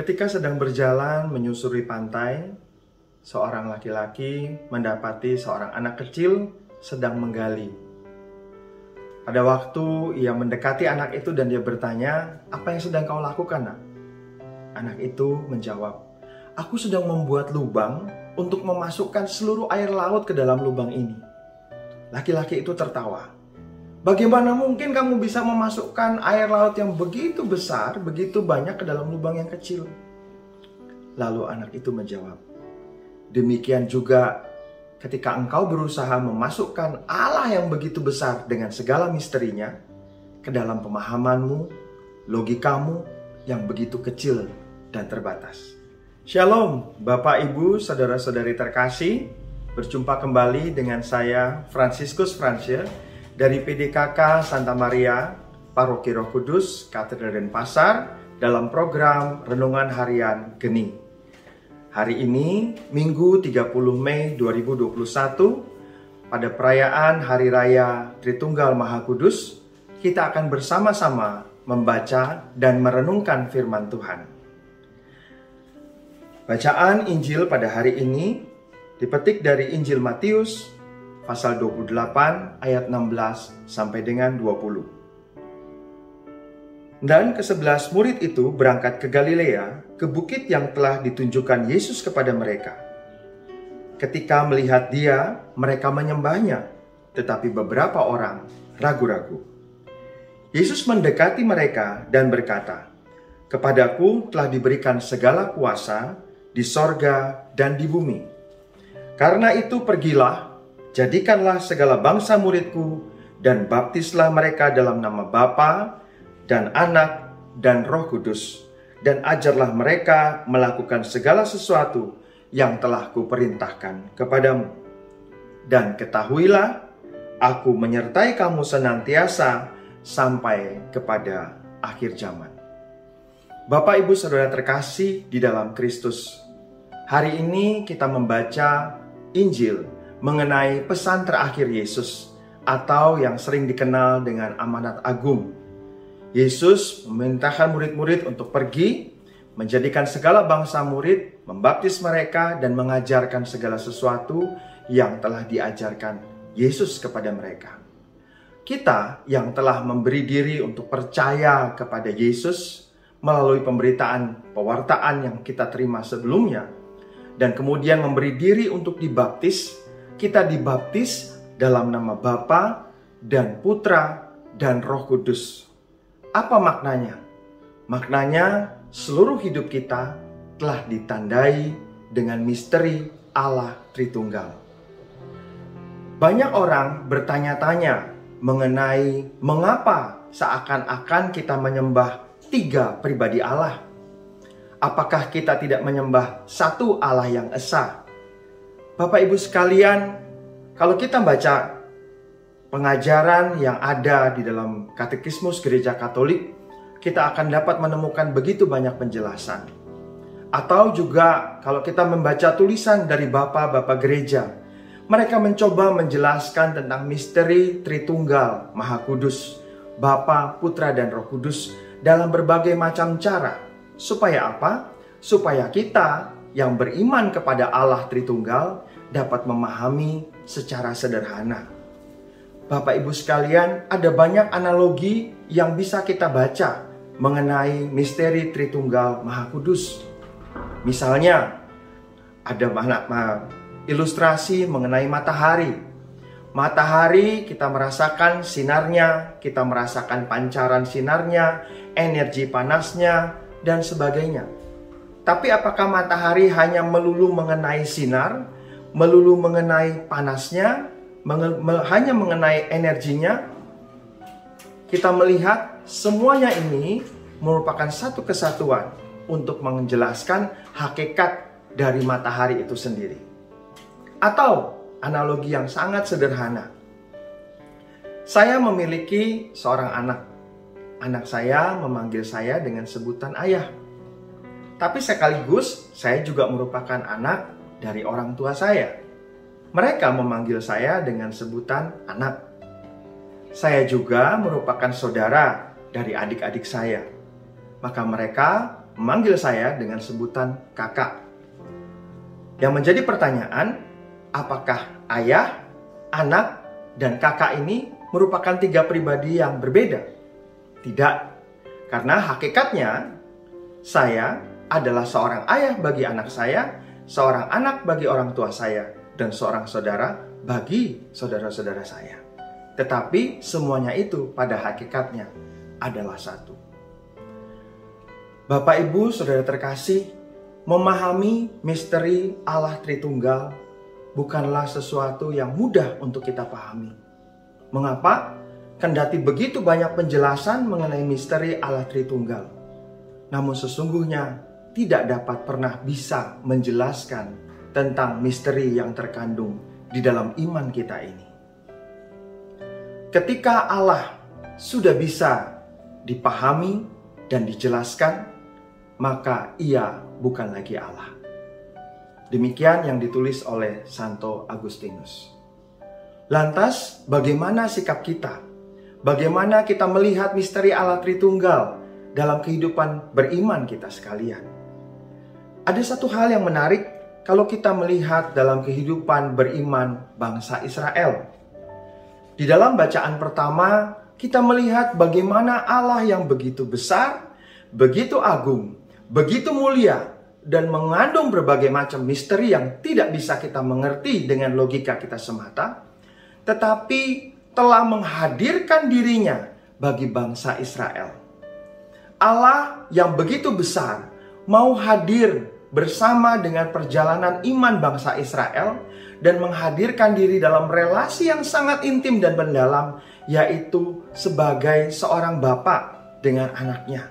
Ketika sedang berjalan menyusuri pantai, seorang laki-laki mendapati seorang anak kecil sedang menggali. Pada waktu ia mendekati anak itu dan dia bertanya, "Apa yang sedang kau lakukan, Nak?" Anak itu menjawab, "Aku sedang membuat lubang untuk memasukkan seluruh air laut ke dalam lubang ini." Laki-laki itu tertawa. Bagaimana mungkin kamu bisa memasukkan air laut yang begitu besar, begitu banyak ke dalam lubang yang kecil? Lalu anak itu menjawab, Demikian juga ketika engkau berusaha memasukkan Allah yang begitu besar dengan segala misterinya ke dalam pemahamanmu, logikamu yang begitu kecil dan terbatas. Shalom, Bapak Ibu, saudara-saudari terkasih. Berjumpa kembali dengan saya, Franciscus Francia dari PDKK Santa Maria, Paroki Roh Kudus, Katedral Denpasar dalam program Renungan Harian Geni. Hari ini, Minggu 30 Mei 2021, pada perayaan Hari Raya Tritunggal Maha Kudus, kita akan bersama-sama membaca dan merenungkan firman Tuhan. Bacaan Injil pada hari ini dipetik dari Injil Matius pasal 28 ayat 16 sampai dengan 20. Dan kesebelas murid itu berangkat ke Galilea, ke bukit yang telah ditunjukkan Yesus kepada mereka. Ketika melihat dia, mereka menyembahnya, tetapi beberapa orang ragu-ragu. Yesus mendekati mereka dan berkata, Kepadaku telah diberikan segala kuasa di sorga dan di bumi. Karena itu pergilah Jadikanlah segala bangsa muridku dan baptislah mereka dalam nama Bapa dan Anak dan Roh Kudus dan ajarlah mereka melakukan segala sesuatu yang telah kuperintahkan kepadamu. Dan ketahuilah, aku menyertai kamu senantiasa sampai kepada akhir zaman. Bapak, Ibu, Saudara terkasih di dalam Kristus, hari ini kita membaca Injil mengenai pesan terakhir Yesus atau yang sering dikenal dengan amanat agung. Yesus memerintahkan murid-murid untuk pergi, menjadikan segala bangsa murid, membaptis mereka dan mengajarkan segala sesuatu yang telah diajarkan Yesus kepada mereka. Kita yang telah memberi diri untuk percaya kepada Yesus melalui pemberitaan pewartaan yang kita terima sebelumnya dan kemudian memberi diri untuk dibaptis kita dibaptis dalam nama Bapa dan Putra dan Roh Kudus. Apa maknanya? Maknanya seluruh hidup kita telah ditandai dengan misteri Allah Tritunggal. Banyak orang bertanya-tanya mengenai mengapa seakan-akan kita menyembah tiga pribadi Allah. Apakah kita tidak menyembah satu Allah yang esa? Bapak Ibu sekalian, kalau kita baca pengajaran yang ada di dalam katekismus gereja Katolik, kita akan dapat menemukan begitu banyak penjelasan. Atau juga kalau kita membaca tulisan dari bapak-bapak gereja, mereka mencoba menjelaskan tentang misteri Tritunggal Maha Kudus, Bapa, Putra, dan Roh Kudus dalam berbagai macam cara. Supaya apa? Supaya kita yang beriman kepada Allah Tritunggal dapat memahami secara sederhana. Bapak Ibu sekalian, ada banyak analogi yang bisa kita baca mengenai misteri Tritunggal Maha Kudus. Misalnya, ada banyak ilustrasi mengenai matahari. Matahari kita merasakan sinarnya, kita merasakan pancaran sinarnya, energi panasnya, dan sebagainya. Tapi apakah matahari hanya melulu mengenai sinar melulu mengenai panasnya, hanya mengenai energinya, kita melihat semuanya ini merupakan satu kesatuan untuk menjelaskan hakikat dari matahari itu sendiri. Atau analogi yang sangat sederhana. Saya memiliki seorang anak. Anak saya memanggil saya dengan sebutan ayah. Tapi sekaligus saya juga merupakan anak dari orang tua saya. Mereka memanggil saya dengan sebutan anak. Saya juga merupakan saudara dari adik-adik saya. Maka mereka memanggil saya dengan sebutan kakak. Yang menjadi pertanyaan, apakah ayah, anak, dan kakak ini merupakan tiga pribadi yang berbeda? Tidak, karena hakikatnya saya adalah seorang ayah bagi anak saya, seorang anak bagi orang tua saya, dan seorang saudara bagi saudara-saudara saya. Tetapi semuanya itu pada hakikatnya adalah satu. Bapak Ibu, saudara terkasih, memahami misteri Allah Tritunggal bukanlah sesuatu yang mudah untuk kita pahami. Mengapa? Kendati begitu banyak penjelasan mengenai misteri Allah Tritunggal. Namun sesungguhnya tidak dapat pernah bisa menjelaskan tentang misteri yang terkandung di dalam iman kita ini. Ketika Allah sudah bisa dipahami dan dijelaskan, maka ia bukan lagi Allah. Demikian yang ditulis oleh Santo Agustinus. Lantas, bagaimana sikap kita bagaimana kita melihat misteri Allah Tritunggal dalam kehidupan beriman kita sekalian. Ada satu hal yang menarik kalau kita melihat dalam kehidupan beriman bangsa Israel. Di dalam bacaan pertama, kita melihat bagaimana Allah yang begitu besar, begitu agung, begitu mulia, dan mengandung berbagai macam misteri yang tidak bisa kita mengerti dengan logika kita semata, tetapi telah menghadirkan dirinya bagi bangsa Israel. Allah yang begitu besar mau hadir bersama dengan perjalanan iman bangsa Israel dan menghadirkan diri dalam relasi yang sangat intim dan mendalam yaitu sebagai seorang bapak dengan anaknya.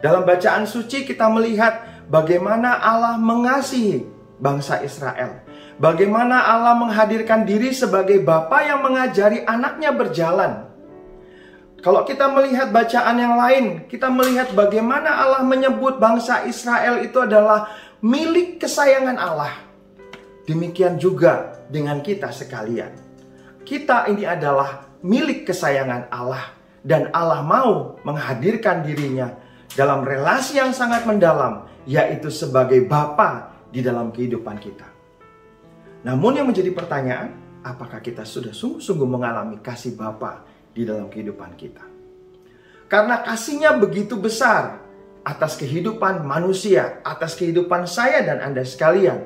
Dalam bacaan suci kita melihat bagaimana Allah mengasihi bangsa Israel Bagaimana Allah menghadirkan diri sebagai Bapa yang mengajari anaknya berjalan. Kalau kita melihat bacaan yang lain, kita melihat bagaimana Allah menyebut bangsa Israel itu adalah milik kesayangan Allah. Demikian juga dengan kita sekalian. Kita ini adalah milik kesayangan Allah dan Allah mau menghadirkan dirinya dalam relasi yang sangat mendalam yaitu sebagai Bapa di dalam kehidupan kita. Namun yang menjadi pertanyaan, apakah kita sudah sungguh-sungguh mengalami kasih Bapa di dalam kehidupan kita? Karena kasihnya begitu besar atas kehidupan manusia, atas kehidupan saya dan Anda sekalian.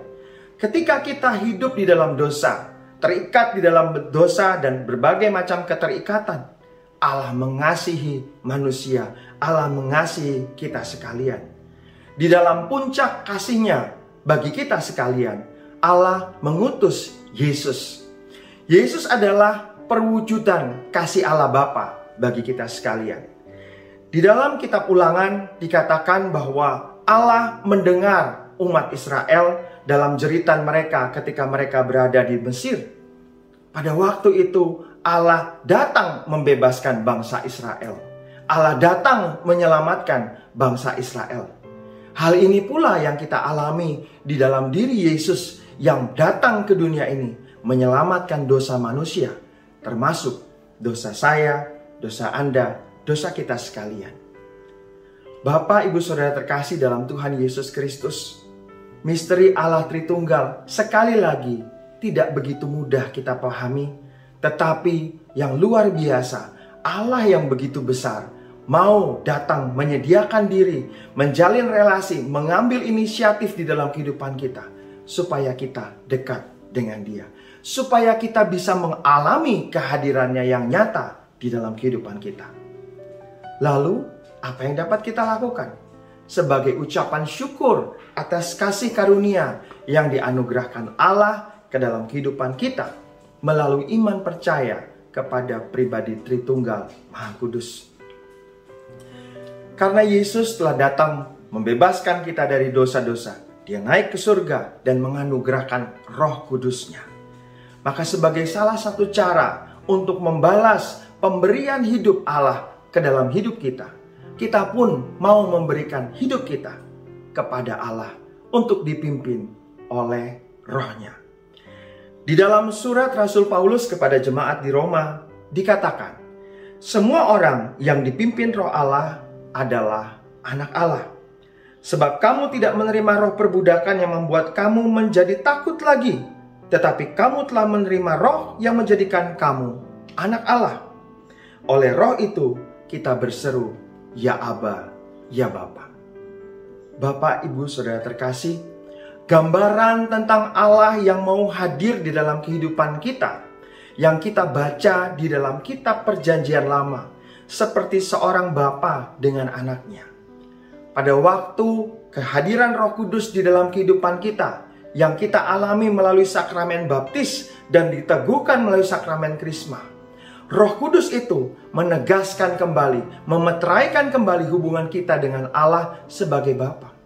Ketika kita hidup di dalam dosa, terikat di dalam dosa dan berbagai macam keterikatan, Allah mengasihi manusia, Allah mengasihi kita sekalian. Di dalam puncak kasihnya bagi kita sekalian, Allah mengutus Yesus. Yesus adalah perwujudan kasih Allah Bapa bagi kita sekalian. Di dalam kitab Ulangan dikatakan bahwa Allah mendengar umat Israel dalam jeritan mereka ketika mereka berada di Mesir. Pada waktu itu Allah datang membebaskan bangsa Israel. Allah datang menyelamatkan bangsa Israel. Hal ini pula yang kita alami di dalam diri Yesus yang datang ke dunia ini menyelamatkan dosa manusia, termasuk dosa saya, dosa Anda, dosa kita sekalian. Bapak, Ibu, Saudara terkasih dalam Tuhan Yesus Kristus, misteri Allah Tritunggal sekali lagi tidak begitu mudah kita pahami, tetapi yang luar biasa, Allah yang begitu besar, mau datang menyediakan diri, menjalin relasi, mengambil inisiatif di dalam kehidupan kita supaya kita dekat dengan Dia, supaya kita bisa mengalami kehadirannya yang nyata di dalam kehidupan kita. Lalu, apa yang dapat kita lakukan? Sebagai ucapan syukur atas kasih karunia yang dianugerahkan Allah ke dalam kehidupan kita melalui iman percaya kepada pribadi Tritunggal Maha Kudus. Karena Yesus telah datang membebaskan kita dari dosa-dosa, dia naik ke surga dan menganugerahkan roh kudusnya. Maka sebagai salah satu cara untuk membalas pemberian hidup Allah ke dalam hidup kita, kita pun mau memberikan hidup kita kepada Allah untuk dipimpin oleh rohnya. Di dalam surat Rasul Paulus kepada jemaat di Roma dikatakan, semua orang yang dipimpin roh Allah adalah anak Allah. Sebab kamu tidak menerima roh perbudakan yang membuat kamu menjadi takut lagi, tetapi kamu telah menerima roh yang menjadikan kamu anak Allah. Oleh roh itu kita berseru, Ya Aba, Ya Bapa. Bapak, Ibu, Saudara terkasih, gambaran tentang Allah yang mau hadir di dalam kehidupan kita, yang kita baca di dalam kitab perjanjian lama, seperti seorang bapa dengan anaknya pada waktu kehadiran Roh Kudus di dalam kehidupan kita yang kita alami melalui sakramen baptis dan diteguhkan melalui sakramen krisma. Roh Kudus itu menegaskan kembali, memeteraikan kembali hubungan kita dengan Allah sebagai Bapa.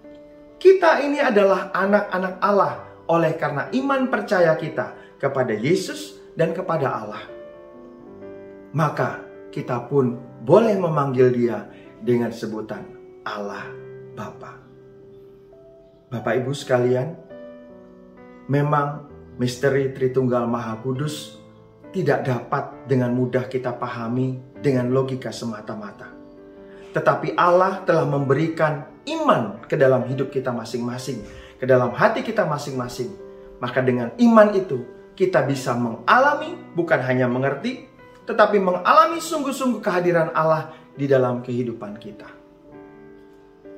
Kita ini adalah anak-anak Allah oleh karena iman percaya kita kepada Yesus dan kepada Allah. Maka kita pun boleh memanggil dia dengan sebutan Allah Bapa. Bapak Ibu sekalian, memang misteri Tritunggal Maha Kudus tidak dapat dengan mudah kita pahami dengan logika semata-mata. Tetapi Allah telah memberikan iman ke dalam hidup kita masing-masing, ke dalam hati kita masing-masing. Maka dengan iman itu kita bisa mengalami, bukan hanya mengerti, tetapi mengalami sungguh-sungguh kehadiran Allah di dalam kehidupan kita.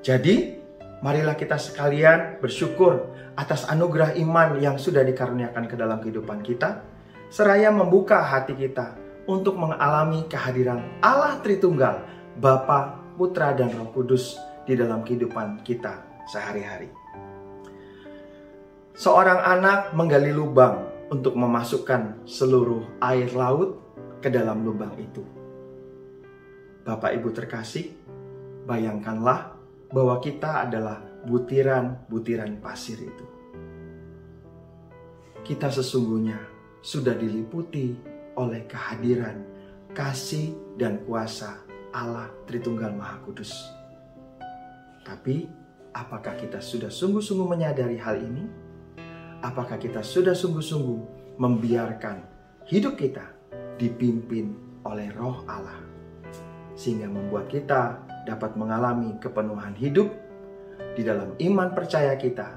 Jadi, marilah kita sekalian bersyukur atas anugerah iman yang sudah dikaruniakan ke dalam kehidupan kita, seraya membuka hati kita untuk mengalami kehadiran Allah Tritunggal, Bapa, Putra, dan Roh Kudus di dalam kehidupan kita sehari-hari. Seorang anak menggali lubang untuk memasukkan seluruh air laut ke dalam lubang itu. Bapak Ibu terkasih, bayangkanlah bahwa kita adalah butiran-butiran pasir itu. Kita sesungguhnya sudah diliputi oleh kehadiran, kasih, dan kuasa Allah Tritunggal Maha Kudus. Tapi, apakah kita sudah sungguh-sungguh menyadari hal ini? Apakah kita sudah sungguh-sungguh membiarkan hidup kita dipimpin oleh Roh Allah, sehingga membuat kita dapat mengalami kepenuhan hidup di dalam iman percaya kita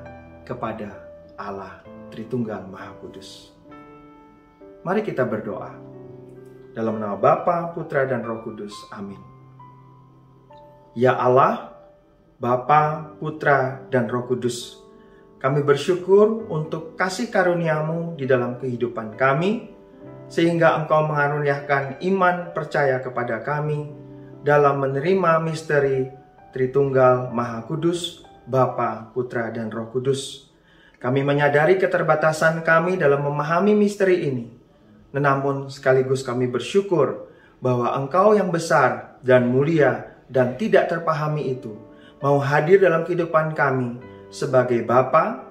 kepada Allah Tritunggal Maha Kudus. Mari kita berdoa. Dalam nama Bapa, Putra, dan Roh Kudus. Amin. Ya Allah, Bapa, Putra, dan Roh Kudus, kami bersyukur untuk kasih karuniamu di dalam kehidupan kami, sehingga Engkau mengaruniakan iman percaya kepada kami, dalam menerima misteri Tritunggal Maha Kudus, Bapa, Putra, dan Roh Kudus. Kami menyadari keterbatasan kami dalam memahami misteri ini. Namun sekaligus kami bersyukur bahwa Engkau yang besar dan mulia dan tidak terpahami itu mau hadir dalam kehidupan kami sebagai Bapa,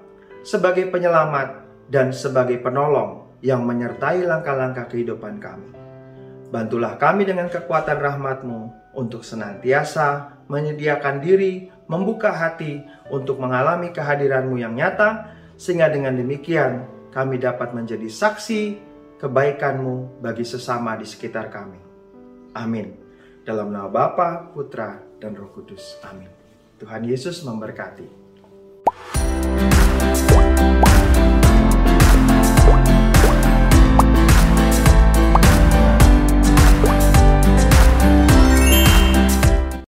sebagai penyelamat, dan sebagai penolong yang menyertai langkah-langkah kehidupan kami. Bantulah kami dengan kekuatan rahmat-Mu untuk senantiasa menyediakan diri, membuka hati untuk mengalami kehadiranmu yang nyata, sehingga dengan demikian kami dapat menjadi saksi kebaikanmu bagi sesama di sekitar kami. Amin. Dalam nama Bapa, Putra, dan Roh Kudus. Amin. Tuhan Yesus memberkati.